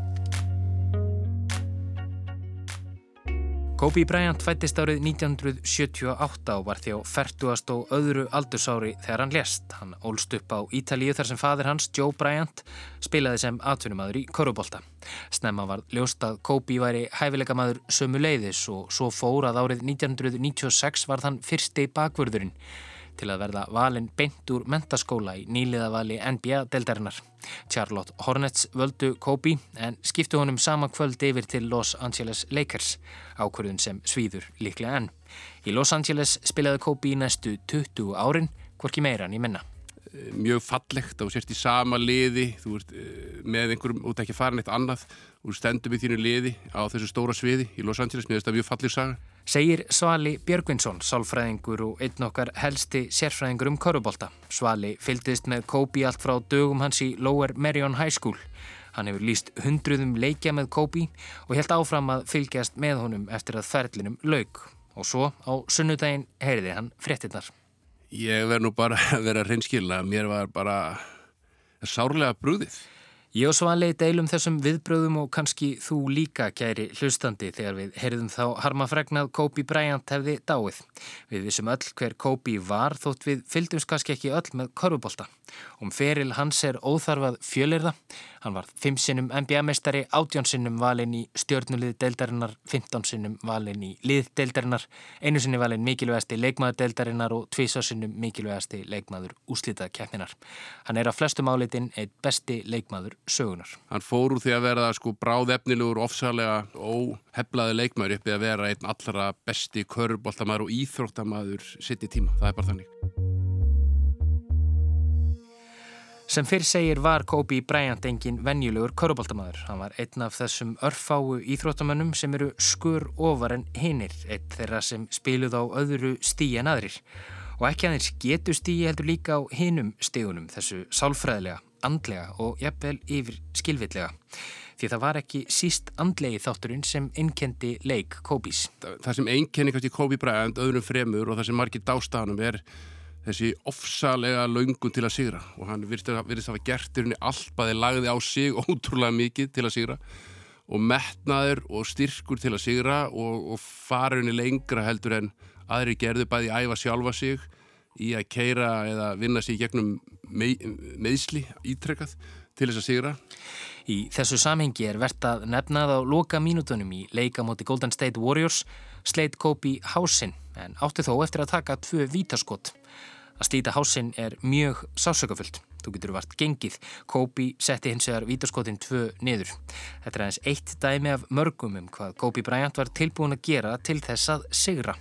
Kobe Bryant fættist árið 1978 og var á færtugast og öðru aldursári þegar hann lést. Hann ólst upp á Ítalíu þar sem fadir hans, Joe Bryant, spilaði sem atvinnumadur í Körubólta. Snemma var ljóst að Kobe væri hæfileika maður sömu leiðis og svo fór að árið 1996 var þann fyrsti bakvörðurinn til að verða valin beint úr mentaskóla í nýliðavali NBA-deldarinnar. Charlotte Hornets völdu Kobe en skiptu honum sama kvöld yfir til Los Angeles Lakers, ákvörðun sem svíður líklega enn. Í Los Angeles spilaði Kobe í næstu 20 árin, hvorki meira en í minna. Mjög fallegt og sérst í sama liði, þú ert eh, með einhverjum út ekki farin eitt annað, þú stendum í þínu liði á þessu stóra sviði í Los Angeles, mér finnst það mjög falleg saga segir Svali Björgvinsson, sálfræðingur og einn okkar helsti sérfræðingur um korubólta. Svali fylgdist með Kobi allt frá dögum hans í Lower Merion High School. Hann hefur líst hundruðum leikja með Kobi og helt áfram að fylgjast með honum eftir að ferlinum laug. Og svo á sunnudaginn heyriði hann fréttinnar. Ég verð nú bara að vera reynskilna. Mér var bara sárlega brúðið. Ég og Svali deilum þessum viðbröðum og kannski þú líka kæri hlustandi þegar við heyrðum þá harmafregnað Kobe Bryant hefði dáið. Við vissum öll hver Kobe var þótt við fylgdumst kannski ekki öll með korfubólta. Um feril hans er óþarfað fjölirða. Hann var 5 sinnum NBA-mestari, 18 sinnum valin í stjórnulið deildarinnar, 15 sinnum valin í lið deildarinnar, einu sinni valin mikilvægasti leikmaður deildarinnar og tvísa sinnum mikilvægasti leikmaður úslitað keppninar. Hann er að flestum álitin eitt besti leikmaður sögunar. Hann fór úr því að vera sko bráðefnilegur, ofsalega óheflaði leikmaður uppið að vera einn allra besti köruboltamaður og íþróttamaður sitt í tíma. Það er bara þannig. Sem fyrr segir var Kobe Bryant engin venjulegur köruboltamæður. Hann var einn af þessum örfáu íþróttamönnum sem eru skur ofar en hinnir, einn þeirra sem spiluð á öðru stíi en aðrir. Og ekki aðeins getu stíi heldur líka á hinnum stígunum, þessu sálfræðilega, andlega og jafnvel yfir skilvillega. Því það var ekki síst andlegi þátturinn sem innkendi leik Kobe's. Það sem einnkenni kannski Kobe Bryant öðrum fremur og það sem margir dástanum er þessi ofsalega laungun til að sigra og hann virðist að hafa gert í rauninni allt bæði lagði á sig ótrúlega mikið til að sigra og metnaður og styrkur til að sigra og, og fara henni lengra heldur en aðri gerðu bæði æfa sjálfa sig í að keira eða vinna sig gegnum með, meðsli ítrekkað til þess að sigra. Í þessu samhengi er verðt að nefnað á loka mínutunum í leika moti Golden State Warriors sleit Kobe hásinn en átti þó eftir að taka tvö vítaskott. Að slíta hásinn er mjög sásökafullt. Þú getur vart gengið. Kobe setti hins vegar vítaskottin tvö niður. Þetta er aðeins eitt dæmi af mörgum um hvað Kobe Bryant var tilbúin að gera til þess að sigra.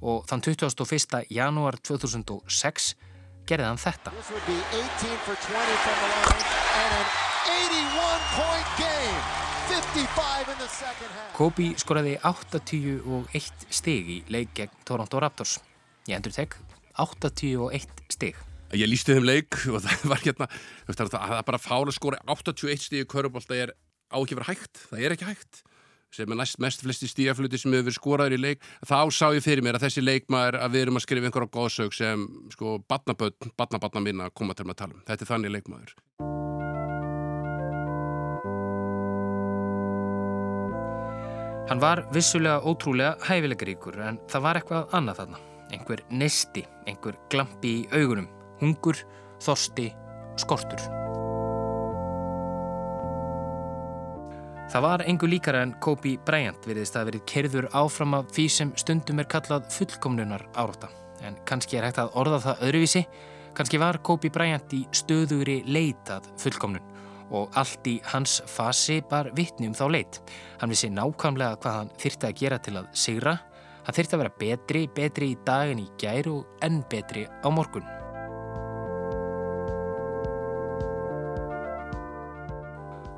Og þann 21. janúar 2006 gerði hann þetta. Kobe skoraði 81 stig í leik gegn Toronto Raptors. Ég endur tek 81 stig. Ég lísti þeim leik og það var hérna, það er bara fála skori 81 stig í körubólta er á ekki verið hægt, það er ekki hægt. Sem er næst mest flesti stíafluti sem hefur verið skoraður í leik, þá sá ég fyrir mér að þessi leikmaður að við erum að skrifa einhverja góðsög sem sko badnaböld, badnabadna minna að koma til að tala um, þetta er þannig leikmaður. Hann var vissulega ótrúlega hæfilegaríkur en það var eitthvað annað þarna einhver nesti, einhver glampi í augunum, hungur, þorsti, skortur. Það var engur líkara en Kobe Bryant veriðist að verið kerður áfram af því sem stundum er kallað fullkomnunar áráta. En kannski er hægt að orða það öðruvísi, kannski var Kobe Bryant í stöðugri leitað fullkomnun og allt í hans fasi bar vittni um þá leit. Hann vissi nákvæmlega hvað hann þyrti að gera til að sigra Það þurfti að vera betri, betri í dag en í gær og enn betri á morgun.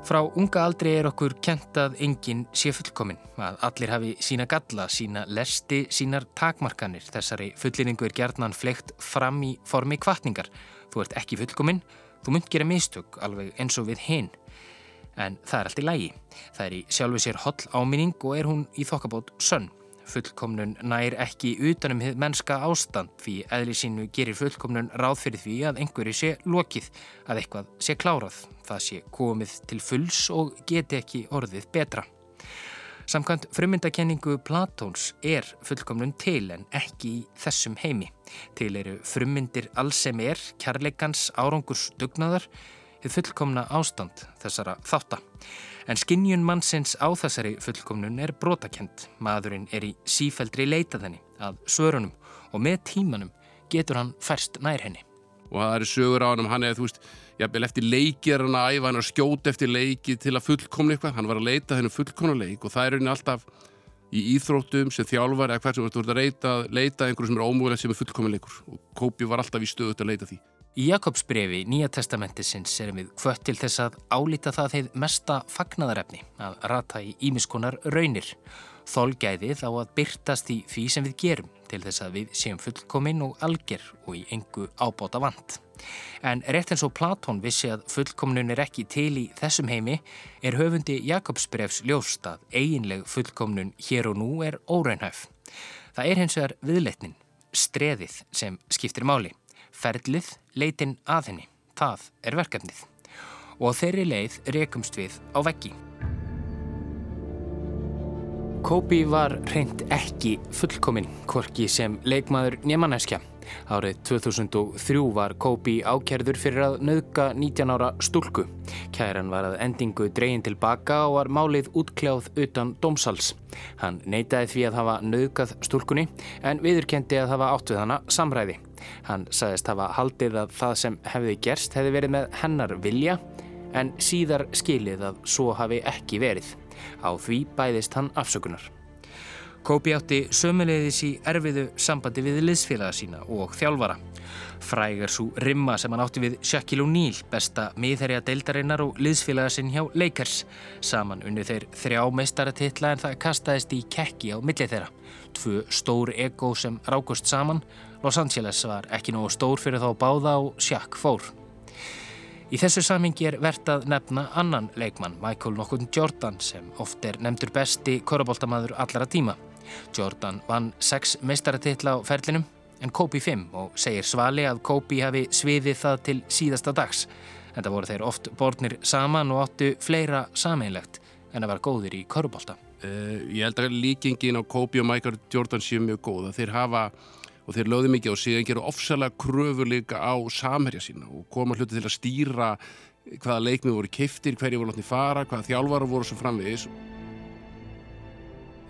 Frá unga aldrei er okkur kent að enginn sé fullkominn, að allir hafi sína galla, sína lesti, sínar takmarkanir. Þessari fullinningu er gerðnan fleikt fram í formi kvartningar. Þú ert ekki fullkominn, þú munt gera mistök alveg eins og við hinn. En það er allt í lægi. Það er í sjálfu sér holl áminning og er hún í þokkabót sönn. Fullkomnun nær ekki utanum hið mennska ástand því eðli sínu gerir fullkomnun ráð fyrir því að einhverju sé lokið, að eitthvað sé klárað, það sé komið til fulls og geti ekki orðið betra. Samkvæmt frummyndakenningu Platóns er fullkomnun til en ekki í þessum heimi. Til eru frummyndir alls sem er, kærleikans, árangurs, dugnaðar, fullkomna ástand þessara þátta. En skinnjun mannsins á þessari fullkomnun er brotakent. Maðurinn er í sífældri leitaðinni að svörunum og með tímanum getur hann færst nær henni. Og það eru sögur á hann, hann er, þú veist, jafnvel eftir leiki er hann að æfa, hann að skjóta eftir leiki til að fullkomna eitthvað, hann var að leita þennu fullkomna leik og það er henni alltaf í íþróttum sem þjálfar eða hvert sem þú ert að leita, leita einhverju sem er ómúlega sem er fullkomna leikur og Kópi var alltaf í stöðut að leita því. Í Jakobsbrefi Nýja testamentisins erum við hvött til þess að álita það þeir mesta fagnadarefni að rata í ímiskonar raunir. Þolgæðið á að byrtast í því sem við gerum til þess að við séum fullkominn og alger og í engu ábóta vant. En rétt eins og Platón vissi að fullkomnun er ekki til í þessum heimi er höfundi Jakobsbrefs ljóst að eiginleg fullkomnun hér og nú er óraunhæf. Það er hins vegar viðletnin, streðið sem skiptir máli, ferlið, leitin að henni, það er verkefnið. Og þeirri leið rekumst við á veggi. Kobi var reynd ekki fullkominn, hvorki sem leikmaður njemaneskja. Árið 2003 var Kobi ákjærður fyrir að nauðga 19 ára stúlku. Kæran var að endingu dreyin tilbaka og var málið útkljáð utan dómsals. Hann neytaði því að hafa nauðgað stúlkunni en viðurkendi að hafa átt við hana samræði. Hann sagðist hafa haldið að það sem hefði gerst hefði verið með hennar vilja en síðar skilið að svo hafi ekki verið. Á því bæðist hann afsökunar. Kópi átti sömulegðis í erfiðu sambandi við liðsfélaga sína og þjálfara. Frægar svo rimma sem hann átti við Shaquille O'Neal, besta miðherja deildarinnar og liðsfélaga sinn hjá Lakers. Saman unni þeir þrjá meistaratitla en það kastaðist í kekki á millið þeirra. Tvö stór ego sem rákust saman. Los Angeles var ekki nógu stór fyrir þá báða og Shaq fór. Í þessu samingi er verðt að nefna annan leikmann, Michael Nokkun Jordan, sem oft er nefndur besti korabóltamaður allara tíma. Jordan vann sex meistaratitla á ferlinum en Kobe 5 og segir svali að Kobe hafi sviðið það til síðasta dags. En það voru þeir oft borðnir saman og áttu fleira sameinlegt en að vera góðir í korabólta. Uh, eh, ég held að líkingin á Kobe og Michael Jordan séu mjög góða. Þeir hafa og þeir lögðu mikið og síðan gera ofsalega kröfur líka á samherja sína og koma hluti til að stýra hvaða leikmið voru kiftir, hverju voru látni fara, hvaða þjálfara voru svo framvegis.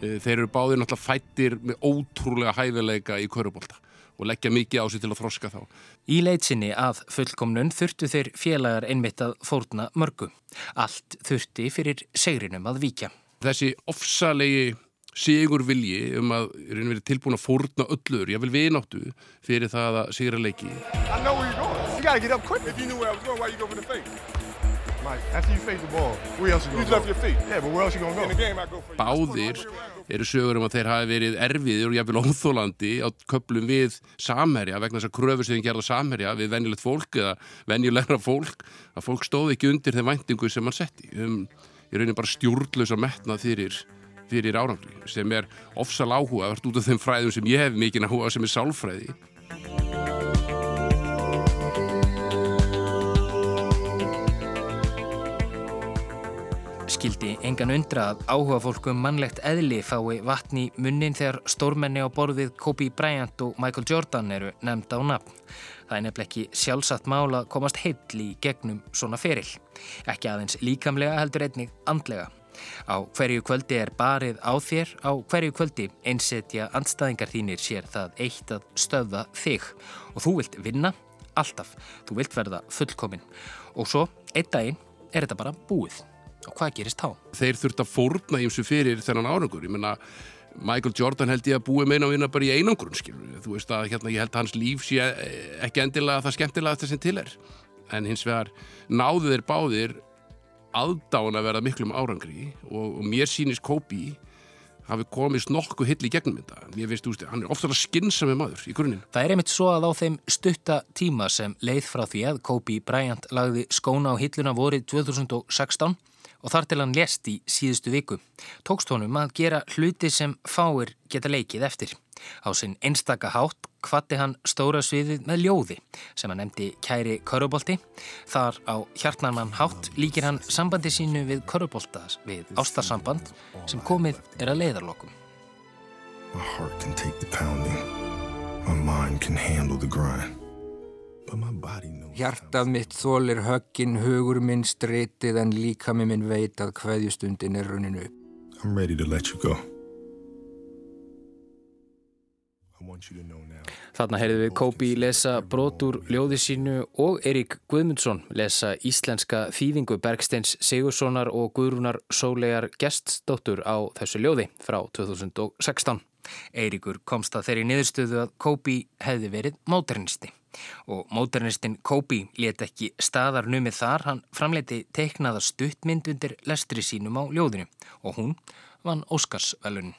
Eh, þeir eru báðir náttúrulega fættir með ótrúlega hæfileika í körubólta og leggja mikið á sig til að þroska þá. Í leitsinni að fullkomnun þurftu þeir félagar einmitt að fórna mörgu. Allt þurfti fyrir segrinum að víkja. Þessi ofsalegi sigur vilji um að vera tilbúin að fórna öllur, ég vil vináttu fyrir það að sigra leiki Báðir eru sögur um að þeir hafi verið erfiðir og jáfnvel óþólandi á köplum við samherja vegna þess að kröfur sem gerða samherja við venjulegt fólk eða venjulegra fólk að fólk stóði ekki undir þeim væntingu sem mann setti. Um, ég reynir bara stjórnlaus að metna fyrir fyrir árangri sem er ofsal áhugavert út af þeim fræðum sem ég hef mikinn áhuga sem er sálfræði. Skildi engan undra að áhuga fólkum mannlegt eðli fái vatni munnin þegar stórmenni á borðið Kobe Bryant og Michael Jordan eru nefnda á nafn. Það er nefnileg ekki sjálfsagt mála komast heil í gegnum svona feril. Ekki aðeins líkamlega heldur einnig andlega. Á hverju kvöldi er barið á þér, á hverju kvöldi einsetja andstæðingar þínir sér það eitt að stöða þig. Og þú vilt vinna alltaf, þú vilt verða fullkominn og svo einn daginn er þetta bara búið. Og hvað gerist þá? Þeir þurft að fórna ímsu fyrir þennan árangur, ég menna Michael Jordan held ég að búið meina að vinna bara í einangrun skilur, þú veist að hérna, ég held að hans líf sé ekki endilega það skemmtilega þetta sem til er. En hins vegar náðu þeir báðir aðdána að verða miklum árangri og, og mér sýnist Kobi hafi komist nokkuð hill í gegnum þetta. Mér finnst, þú veist, hann er ofta skynsami maður í grunninn. Það er einmitt svo að á þeim stutta tíma sem leið frá því að Kobe Bryant lagði skóna á hilluna vorið 2016 og þar til hann lést í síðustu viku tókst honum að gera hluti sem fáir geta leikið eftir. Á sinn einstaka hátt kvatti hann stóra sviðið með ljóði sem hann nefndi kæri Körubolti. Þar á hjartnarmann hátt líkir hann sambandi sínu við Köruboltas við ástarsamband sem komið er að leiðarlokum. My heart can take the pounding. My mind can handle the grind. Hjartað mitt þólir höggin, hugur minn streytið en líka með minn veit að hverjustundin er runinu. I'm ready to let you go. Þarna heyrðum við Kóbi lesa brotur ljóði sínu og Erik Guðmundsson lesa íslenska þýðingu Bergsteins Sigurssonar og Guðrúnar Sólegar geststóttur á þessu ljóði frá 2016. Eirikur komst að þeirri niðurstöðu að Kóbi hefði verið móternisti og móternistin Kóbi let ekki staðar numið þar, hann framleiti teiknaða stuttmynd undir lestri sínum á ljóðinu og hún vann Óskarsvelun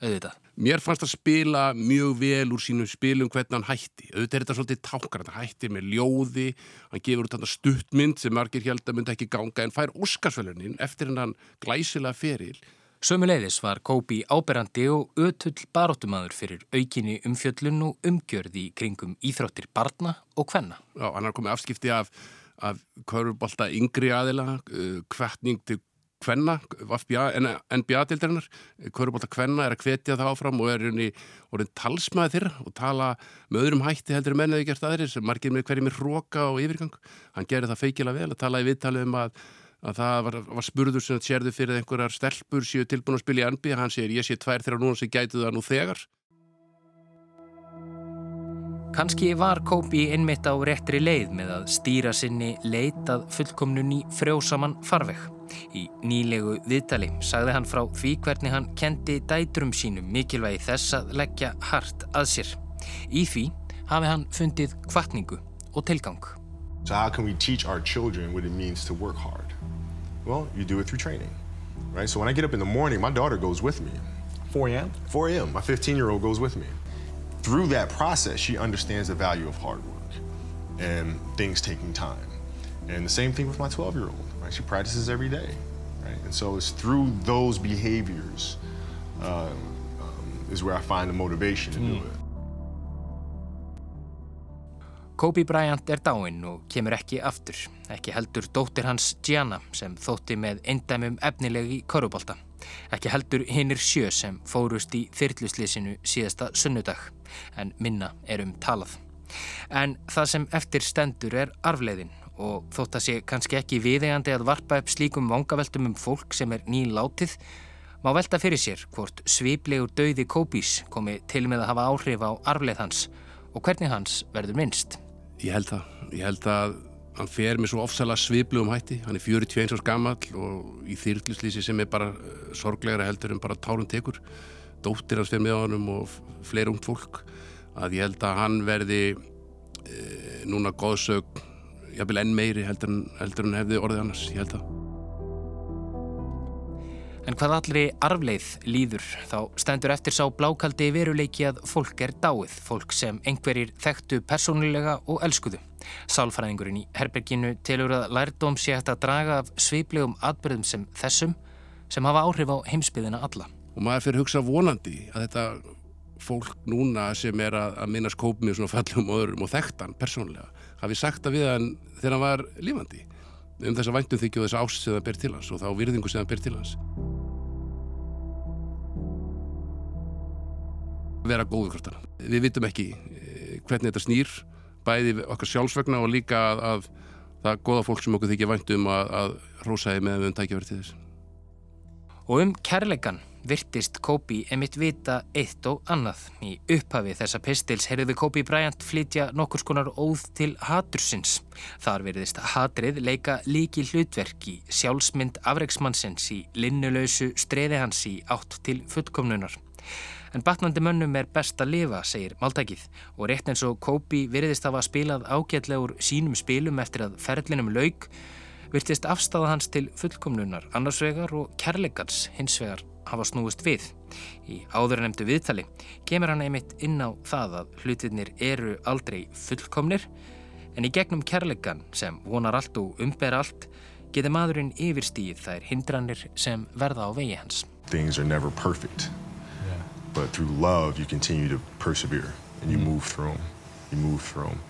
auðvitað. Mér fannst að spila mjög vel úr sínum spilum hvernig hann hætti. Auðvitað er þetta svolítið tákar, hann hættir með ljóði, hann gefur út þetta stuttmynd sem margir held að myndi ekki ganga en fær Óskarsvelunin eftir hann glæsilega feril Sömuleiðis var Kóbi áberandi og ötull baróttumadur fyrir aukinni umfjöllun og umgjörði kringum íþróttir barna og hvenna. Já, hann har komið afskipti af, af körfubólta yngri aðila, hvetning uh, til hvenna, NBA-dildarinnar, körfubólta hvenna er að hvetja það áfram og er orðin talsmaði þeirra og tala með öðrum hætti heldur menniði gert aðrir sem margir með hverjum er hróka og yfirgang. Hann gerir það feikila vel að tala í viðtalið um að að það var, var spurður sem sérðu fyrir einhverjar stelpur séu tilbúin að spilja í NBA hann segir ég sé tvær þegar núna sem gætu það nú þegar Kanski var Kópi innmitt á réttri leið með að stýra sinni leitað fullkomnun í frjósaman farveg. Í nýlegu viðtali sagði hann frá því hvernig hann kendi dætrum sínum mikilvægi þess að leggja hart að sér. Í því hafi hann fundið kvartningu og tilgang. So how can we teach our children what it means to work hard? Well, you do it through training, right? So when I get up in the morning, my daughter goes with me. 4 a.m.? 4 a.m. My 15-year-old goes with me. Through that process, she understands the value of hard work and things taking time. And the same thing with my 12-year-old, right? She practices every day, right? And so it's through those behaviors uh, um, is where I find the motivation to mm. do it. Kobe Bryant er dáinn og kemur ekki aftur, ekki heldur dóttir hans Gianna sem þótti með eindæmum efnilegi korubólta, ekki heldur hinnir sjö sem fórust í þyrtluslýsinu síðasta sunnudag, en minna er um talað. En það sem eftir stendur er arfleiðin og þótt að sé kannski ekki viðegandi að varpa upp slíkum vangaveltum um fólk sem er nýlátið, má velta fyrir sér hvort sviplegur döiði Kobís komi til með að hafa áhrif á arfleið hans og hvernig hans verður minnst. Ég held það. Ég held að hann fer með svo ofsalega sviblu um hætti. Hann er 41 árs gammal og í þýrtluslýsi sem er bara eh, sorglegra heldur en bara tálum tekur. Dóttir hans fer með á hann og fleira ungt fólk. Að ég held að hann verði e, núna góðsög, jáfnvel enn meiri heldur en, heldur en hefði orðið annars. Ég held það. En hvað allri arfleið líður þá stendur eftir sá blákaldi veruleiki að fólk er dáið, fólk sem einhverjir þekktu persónulega og elskuðu. Sálfræðingurinn í Herberginu telur að lærdóm sé hægt að draga af sviplegum atbyrðum sem þessum sem hafa áhrif á heimsbyðina alla. Og maður fyrir hugsa vonandi að þetta fólk núna sem er að, minna skópmið svona fallum og öðrum og þekktan persónulega hafi sagt að við hann þegar hann var lífandi um þessa væntum þykju og þessa ást sem það ber til hans og þá virðingu sem það ber til hans. Vera góður hvort hann. Við vitum ekki eh, hvernig þetta snýr, bæði okkar sjálfsvegna og líka að, að það er goða fólk sem okkur þykja væntum að, að rósaði með um tækjaverð til þess. Og um kærleikan virtist Kobi emitt vita eitt og annað. Í upphafi þessa pistils heyrðu Kobi Bryant flytja nokkur skonar óð til hatursins. Þar verðist hatrið leika líki hlutverk í sjálfsmynd afreiksmannsins í linnulausu streði hans í átt til fullkomnunar. En batnandi mönnum er best að lifa, segir Máltækið og rétt eins og Kobi virðist hafa spilað ágætlegur sínum spilum eftir að ferlinum laug virtist afstæða hans til fullkomnunar annarsvegar og kærleikans hinsvegar hafa snúist við. Í áður nefndu viðtali kemur hann einmitt inn á það að hlutinir eru aldrei fullkomnir en í gegnum kærleikan sem vonar allt og umber allt geti maðurinn yfirstíð þær hindranir sem verða á vegi hans. But through love you continue to persevere and you mm. move through them, you move through them,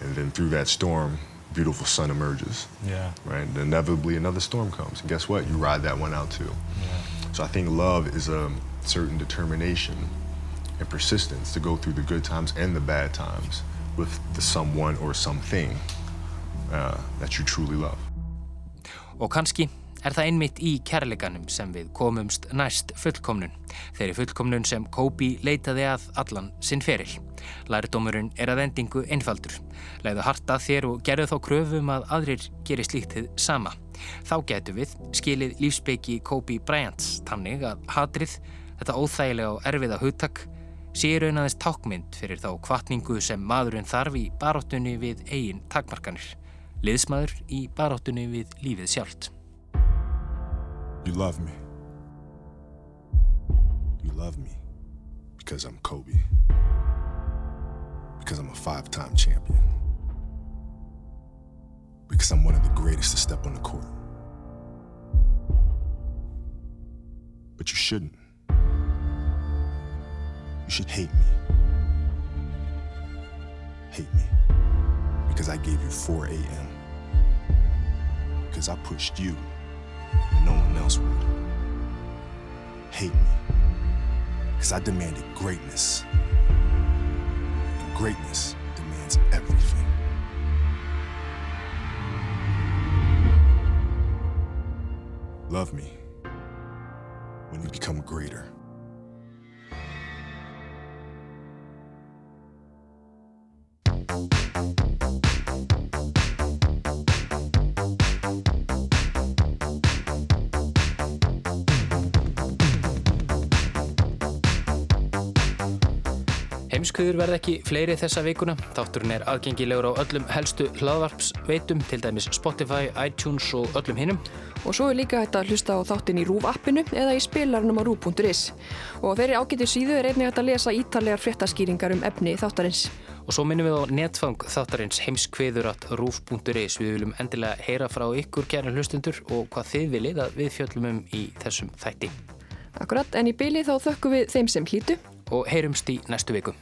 and then through that storm, beautiful sun emerges. Yeah. Right. And inevitably another storm comes, and guess what? You ride that one out too. Yeah. So I think love is a certain determination and persistence to go through the good times and the bad times with the someone or something uh, that you truly love. Og kannski er það einmitt í kærleikanum sem við komumst næst fullkomnun. Þeirri fullkomnun sem Kobi leitaði að allan sinn feril. Lærdómurinn er að endingu einfaldur. Leiðu harta þér og gerðu þá kröfum að aðrir gerir slíktið sama. Þá getur við skilið lífspeiki Kobi Bryants tannig að hatrið, þetta óþægilega og erfiða hugtak, sé raunaðist tákmynd fyrir þá kvartningu sem maðurinn þarf í baróttunni við eigin takmarkanir. Liðsmaður í baróttunni við lífið sjálft. You love me. You love me because I'm Kobe. Because I'm a five-time champion. Because I'm one of the greatest to step on the court. But you shouldn't. You should hate me. Hate me. Because I gave you 4 a.m. Because I pushed you no one else would. Hate me. Because I demanded greatness. And greatness demands everything. Love me when you become greater. Heimskviður verð ekki fleiri þessa vikuna. Þátturinn er aðgengilegur á öllum helstu hlaðvarpsveitum, til dæmis Spotify, iTunes og öllum hinnum. Og svo er líka hægt að hlusta á þáttin í RÚV appinu eða í spilarnum á RÚV.is. Og þeirri ágættu síðu er einnig hægt að lesa ítalegar fréttaskýringar um efni þáttarins. Og svo minnum við á netfang þáttarins heimskviður.rúf.is. Við viljum endilega heyra frá ykkur kæra hlustundur og hvað þið viljið að við fjöllum um í þessum þætti. Akkurat, en í byli þá þökkum við þeim sem hlýtu og heyrumst í næstu viku.